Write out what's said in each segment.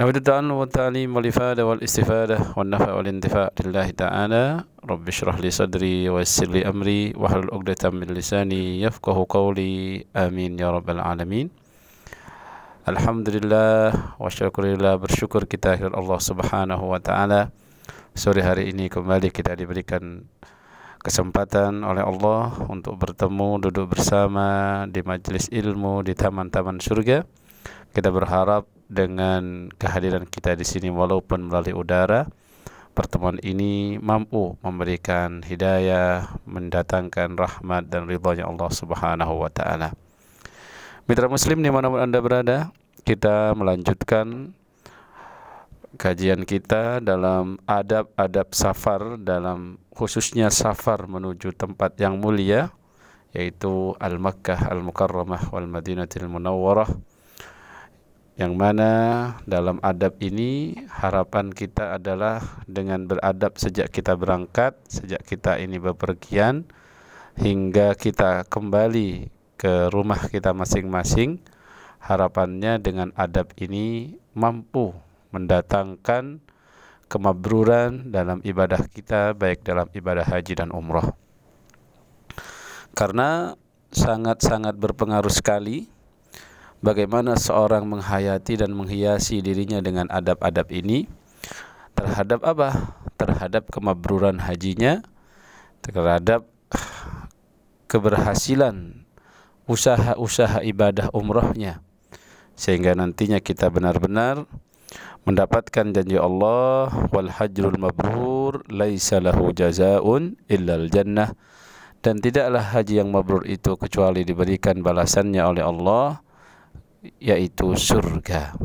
نود التعلم والتعليم والإفادة والاستفادة والنفع والانتفاع لله تعالى رب اشرح لي صدري ويسر لي أمري واحلل عقدة من لساني يفقه قولي آمين يا رب العالمين Alhamdulillah wa syukurillah bersyukur kita kepada Allah Subhanahu wa taala. Sore hari ini kembali kita diberikan kesempatan oleh Allah untuk bertemu duduk bersama di majelis ilmu di taman-taman surga. Kita berharap dengan kehadiran kita di sini walaupun melalui udara pertemuan ini mampu memberikan hidayah, mendatangkan rahmat dan ridhonya Allah Subhanahu wa taala. Mitra Muslim di mana Anda berada, kita melanjutkan kajian kita dalam adab-adab safar dalam khususnya safar menuju tempat yang mulia yaitu Al-Makkah Al-Mukarramah wal Madinatul Munawwarah yang mana dalam adab ini harapan kita adalah dengan beradab sejak kita berangkat, sejak kita ini bepergian hingga kita kembali ke rumah kita masing-masing harapannya dengan adab ini mampu mendatangkan kemabruran dalam ibadah kita baik dalam ibadah haji dan umrah karena sangat-sangat berpengaruh sekali bagaimana seorang menghayati dan menghiasi dirinya dengan adab-adab ini? Terhadap apa? terhadap kemabruran hajinya? Terhadap keberhasilan usaha-usaha ibadah umrahnya sehingga nantinya kita benar-benar mendapatkan janji Allah wal hajrul mabrur laisa lahu jazaun illal jannah. Dan tidaklah haji yang mabrur itu kecuali diberikan balasannya oleh Allah yaitu surga.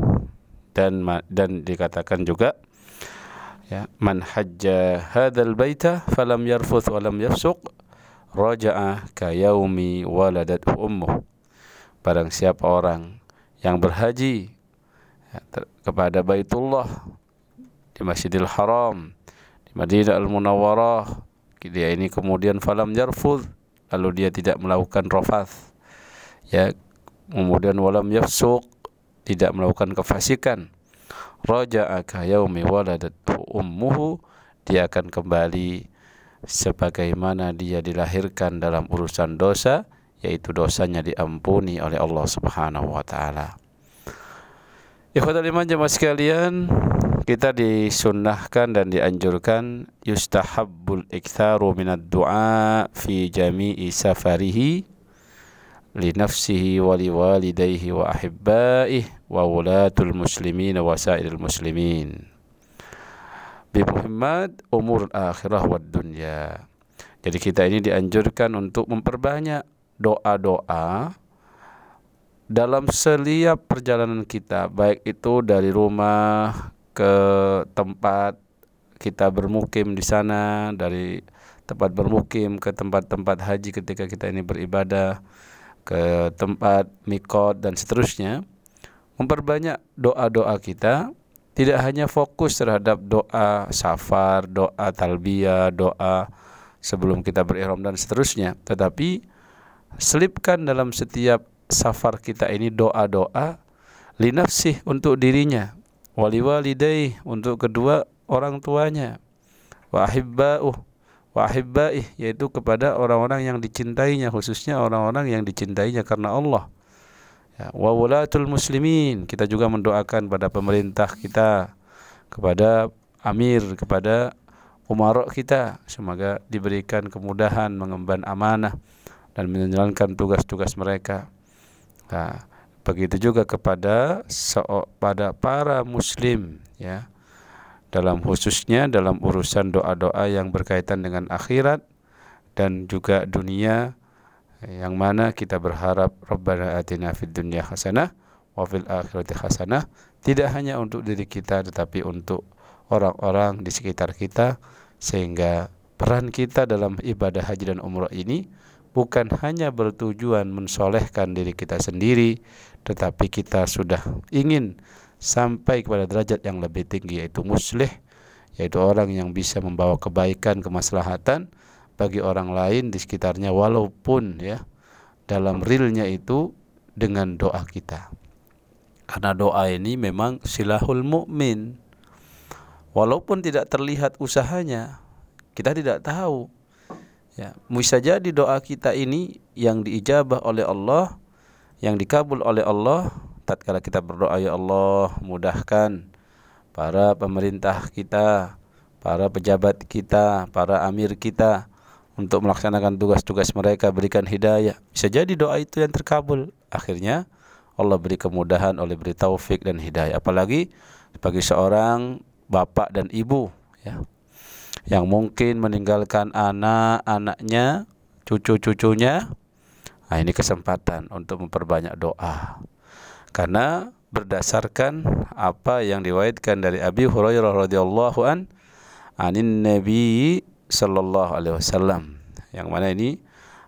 Dan dan dikatakan juga ya man hajja hadzal baita falam yarfuth wa lam yafsuq raja'a ka yaumi waladat ummuh. Barang siapa orang yang berhaji ya, kepada Baitullah di Masjidil Haram di Madinah Al Munawwarah dia ini kemudian falam yarfud lalu dia tidak melakukan rafath ya kemudian walam yafsuq tidak melakukan kefasikan raja'a ka yaumi waladat ummuhu dia akan kembali sebagaimana dia dilahirkan dalam urusan dosa yaitu dosanya diampuni oleh Allah Subhanahu wa taala. Ikhwatul iman jemaah sekalian, kita disunnahkan dan dianjurkan yustahabbul iktharu minad du'a fi jami'i safarihi wulatul muslimin wa sairil muslimin bi Muhammad umur akhirah wad dunya. Jadi kita ini dianjurkan untuk memperbanyak doa-doa dalam setiap perjalanan kita, baik itu dari rumah ke tempat kita bermukim di sana, dari tempat bermukim ke tempat-tempat haji ketika kita ini beribadah, ke tempat mikot dan seterusnya, memperbanyak doa-doa kita. Tidak hanya fokus terhadap doa safar, doa talbiyah, doa sebelum kita berihram dan seterusnya, tetapi selipkan dalam setiap safar kita ini doa-doa linafsih untuk dirinya, wali walidai untuk kedua orang tuanya, wa ahibba'uh wa ahibbaih yaitu kepada orang-orang yang dicintainya khususnya orang-orang yang dicintainya karena Allah. Ya, wa wulatul muslimin kita juga mendoakan pada pemerintah kita kepada amir kepada umarok kita. Semoga diberikan kemudahan mengemban amanah dan menjalankan tugas-tugas mereka. Nah, begitu juga kepada pada para muslim ya dalam khususnya dalam urusan doa-doa yang berkaitan dengan akhirat dan juga dunia yang mana kita berharap Rabbana atina fid dunya hasanah wa fil akhirati hasanah. Tidak hanya untuk diri kita tetapi untuk orang-orang di sekitar kita sehingga peran kita dalam ibadah haji dan umrah ini bukan hanya bertujuan mensolehkan diri kita sendiri tetapi kita sudah ingin sampai kepada derajat yang lebih tinggi yaitu muslih yaitu orang yang bisa membawa kebaikan kemaslahatan bagi orang lain di sekitarnya walaupun ya dalam realnya itu dengan doa kita. Karena doa ini memang silahul mukmin. Walaupun tidak terlihat usahanya, kita tidak tahu. Ya, bisa jadi doa kita ini yang diijabah oleh Allah, yang dikabul oleh Allah tatkala kita berdoa ya Allah mudahkan para pemerintah kita, para pejabat kita, para amir kita untuk melaksanakan tugas-tugas mereka berikan hidayah. Bisa jadi doa itu yang terkabul. Akhirnya Allah beri kemudahan oleh beri taufik dan hidayah. Apalagi bagi seorang bapak dan ibu ya yang mungkin meninggalkan anak-anaknya, cucu-cucunya. Nah, ini kesempatan untuk memperbanyak doa. Karena berdasarkan apa yang diwayatkan dari Abi Hurairah radhiyallahu an anin Nabi sallallahu alaihi wasallam. Yang mana ini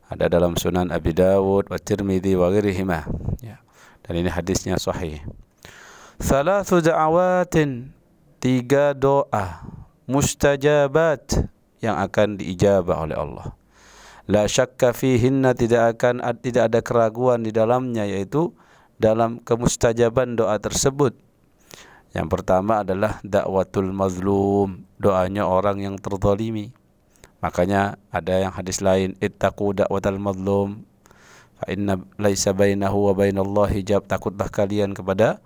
ada dalam Sunan Abi Dawud wa Tirmidzi wa ghairihima. Ya. Dan ini hadisnya sahih. Thalathu da'awatin tiga doa mustajabat yang akan diijabah oleh Allah. La syakka fihinna tidak akan tidak ada keraguan di dalamnya yaitu dalam kemustajaban doa tersebut. Yang pertama adalah dakwatul mazlum, doanya orang yang terzalimi. Makanya ada yang hadis lain, ittaqu dakwatal mazlum fa inna laisa bainahu wa bainallahi hijab. Takutlah kalian kepada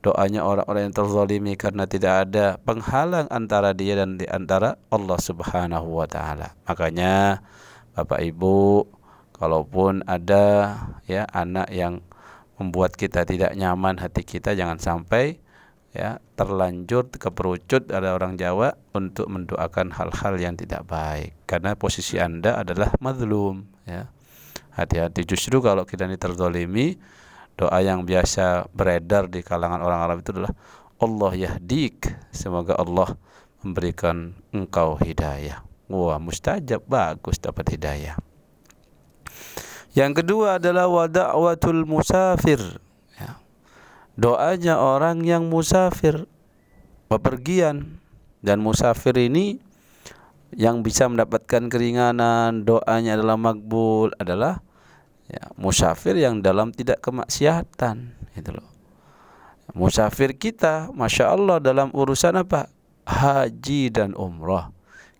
doanya orang-orang yang terzalimi karena tidak ada penghalang antara dia dan di antara Allah Subhanahu wa taala. Makanya Bapak Ibu, kalaupun ada ya anak yang membuat kita tidak nyaman hati kita jangan sampai ya terlanjur keperucut ada orang Jawa untuk mendoakan hal-hal yang tidak baik. Karena posisi Anda adalah mazlum ya. Hati-hati. Justru kalau kita ini terzolimi doa yang biasa beredar di kalangan orang Arab itu adalah Allah yahdik. Semoga Allah memberikan engkau hidayah. Wah mustajab. Bagus dapat hidayah yang kedua adalah wada'watul musafir. Ya. Doanya orang yang musafir, bepergian dan musafir ini yang bisa mendapatkan keringanan, doanya adalah makbul adalah ya, musafir yang dalam tidak kemaksiatan, itu loh. Musafir kita, masya Allah dalam urusan apa? Haji dan umrah.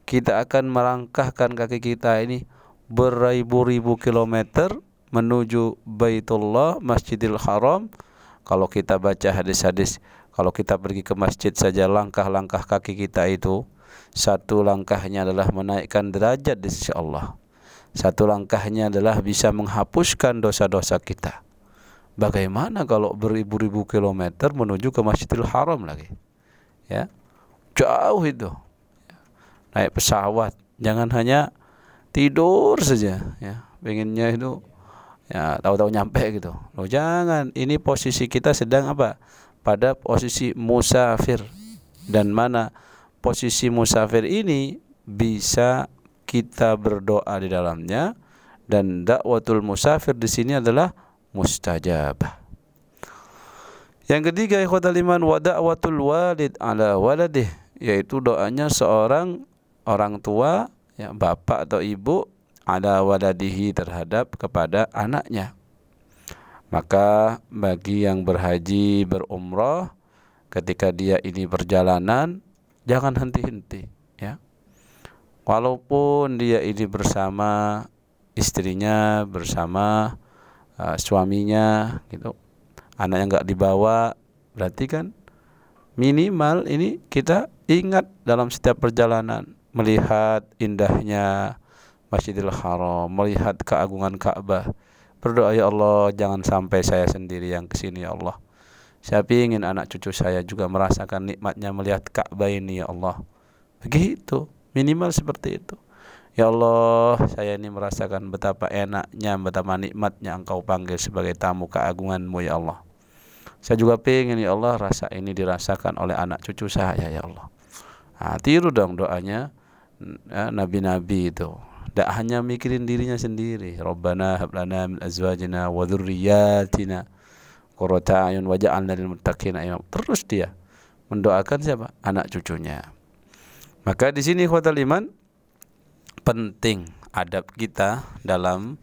Kita akan merangkahkan kaki kita ini beribu-ribu kilometer menuju Baitullah, Masjidil Haram. Kalau kita baca hadis-hadis, kalau kita pergi ke masjid saja langkah-langkah kaki kita itu satu langkahnya adalah menaikkan derajat di sisi Allah. Satu langkahnya adalah bisa menghapuskan dosa-dosa kita. Bagaimana kalau beribu-ribu kilometer menuju ke Masjidil Haram lagi? Ya. Jauh itu. Naik pesawat, jangan hanya tidur saja ya. Pengennya itu ya tahu-tahu nyampe gitu. Lo jangan. Ini posisi kita sedang apa? Pada posisi musafir. Dan mana posisi musafir ini bisa kita berdoa di dalamnya. Dan dakwatul musafir di sini adalah mustajabah yang ketiga ikhwatal iman wa da'watul walid ala waladih. Yaitu doanya seorang orang tua ya, bapak atau ibu ada waladihi terhadap kepada anaknya. Maka bagi yang berhaji berumrah ketika dia ini perjalanan jangan henti-henti ya. Walaupun dia ini bersama istrinya, bersama uh, suaminya gitu. Anaknya nggak dibawa berarti kan minimal ini kita ingat dalam setiap perjalanan melihat indahnya Masjidil Haram, melihat keagungan Ka'bah. Berdoa ya Allah, jangan sampai saya sendiri yang ke sini ya Allah. Saya ingin anak cucu saya juga merasakan nikmatnya melihat Ka'bah ini ya Allah. Begitu, minimal seperti itu. Ya Allah, saya ini merasakan betapa enaknya, betapa nikmatnya Engkau panggil sebagai tamu keagunganmu ya Allah. Saya juga ingin ya Allah rasa ini dirasakan oleh anak cucu saya ya Allah. Nah, tiru dong doanya ya, nabi-nabi itu. Tidak hanya mikirin dirinya sendiri. Rabbana hablana min azwajina wa dhurriyyatina qurrata ayun waj'alna lil muttaqina imam. Terus dia mendoakan siapa? Anak cucunya. Maka di sini khawatir iman penting adab kita dalam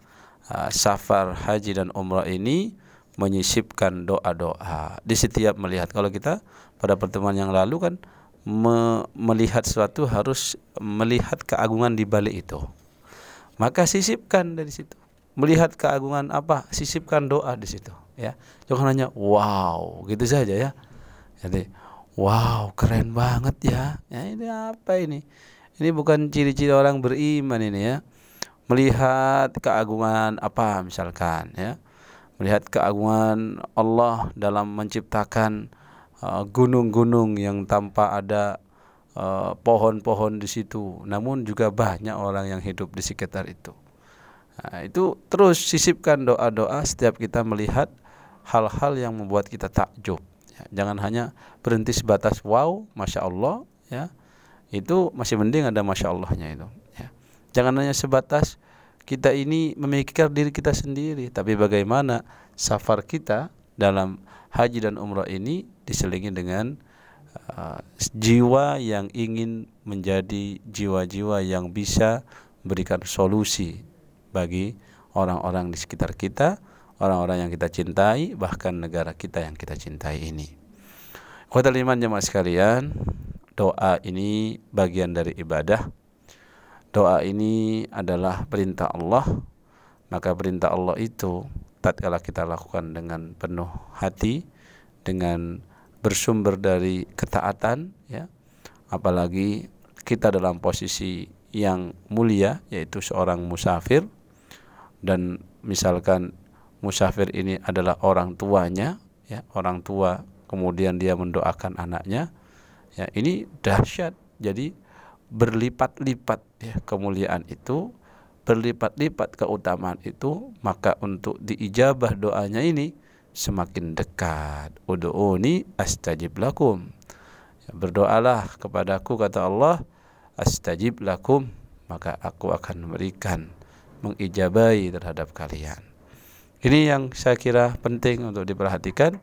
uh, safar haji dan umrah ini menyisipkan doa-doa. Di setiap melihat. Kalau kita pada pertemuan yang lalu kan me melihat sesuatu harus melihat keagungan di balik itu. Maka sisipkan dari situ. Melihat keagungan apa sisipkan doa di situ ya. Jangan hanya wow gitu saja ya. Jadi wow keren banget ya. Ya ini apa ini? Ini bukan ciri-ciri orang beriman ini ya. Melihat keagungan apa misalkan ya. Melihat keagungan Allah dalam menciptakan gunung-gunung uh, yang tanpa ada uh, pohon-pohon di situ namun juga banyak orang yang hidup di sekitar itu Nah, itu terus sisipkan doa-doa setiap kita melihat hal-hal yang membuat kita takjub. Ya, jangan hanya berhenti sebatas wow, masya Allah, ya itu masih mending ada masya Allahnya itu. Ya. Jangan hanya sebatas kita ini memikirkan diri kita sendiri, tapi bagaimana safar kita dalam haji dan umrah ini diselingi dengan uh, jiwa yang ingin menjadi jiwa-jiwa yang bisa berikan solusi bagi orang-orang di sekitar kita, orang-orang yang kita cintai, bahkan negara kita yang kita cintai ini. Kota iman jemaah sekalian, doa ini bagian dari ibadah. Doa ini adalah perintah Allah. Maka perintah Allah itu tatkala kita lakukan dengan penuh hati, dengan bersumber dari ketaatan, ya. Apalagi kita dalam posisi yang mulia yaitu seorang musafir. Dan misalkan musafir ini adalah orang tuanya ya. Orang tua kemudian dia mendoakan anaknya. Ya ini dahsyat. Jadi berlipat-lipat ya kemuliaan itu berlipat-lipat keutamaan itu maka untuk diijabah doanya ini semakin dekat ud'uni astajib lakum berdoalah kepadaku kata Allah astajib lakum maka aku akan memberikan mengijabai terhadap kalian. Ini yang saya kira penting untuk diperhatikan.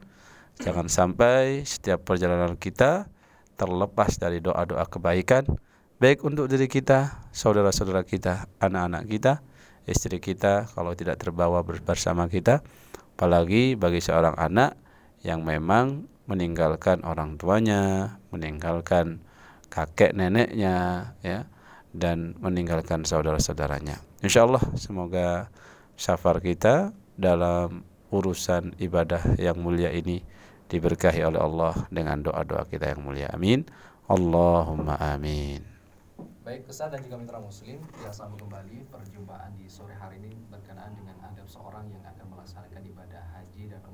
Jangan sampai setiap perjalanan kita terlepas dari doa-doa kebaikan baik untuk diri kita, saudara-saudara kita, anak-anak kita, istri kita kalau tidak terbawa bersama kita, apalagi bagi seorang anak yang memang meninggalkan orang tuanya, meninggalkan kakek neneknya, ya, dan meninggalkan saudara-saudaranya. Insya Allah semoga safar kita dalam urusan ibadah yang mulia ini diberkahi oleh Allah dengan doa-doa kita yang mulia. Amin. Allahumma amin. Baik, Ustaz dan juga mitra muslim, kita sambung kembali. Perjumpaan di sore hari ini berkenaan dengan adab seorang yang akan melaksanakan ibadah haji dan umrah